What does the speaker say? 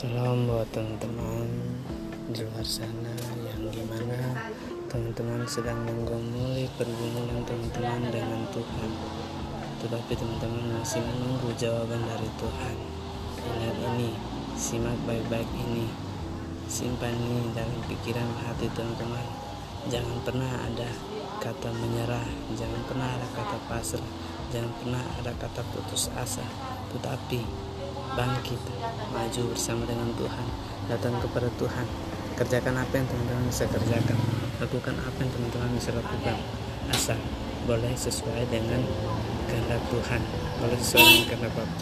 buat teman-teman di luar sana yang gimana? Teman-teman sedang menggumuli pergumulan teman-teman dengan Tuhan. Tetapi teman-teman masih menunggu jawaban dari Tuhan. Ingat ini simak baik-baik ini. Simpan ini dalam pikiran hati teman-teman. Jangan pernah ada kata menyerah jangan pernah ada kata pasrah jangan pernah ada kata putus asa. Tetapi bangkit maju bersama dengan Tuhan. Datang kepada Tuhan. Kerjakan apa yang teman-teman bisa kerjakan. Lakukan apa yang teman-teman bisa lakukan. Asal boleh sesuai dengan kehendak Tuhan. Boleh sesuai dengan kehendak Bapa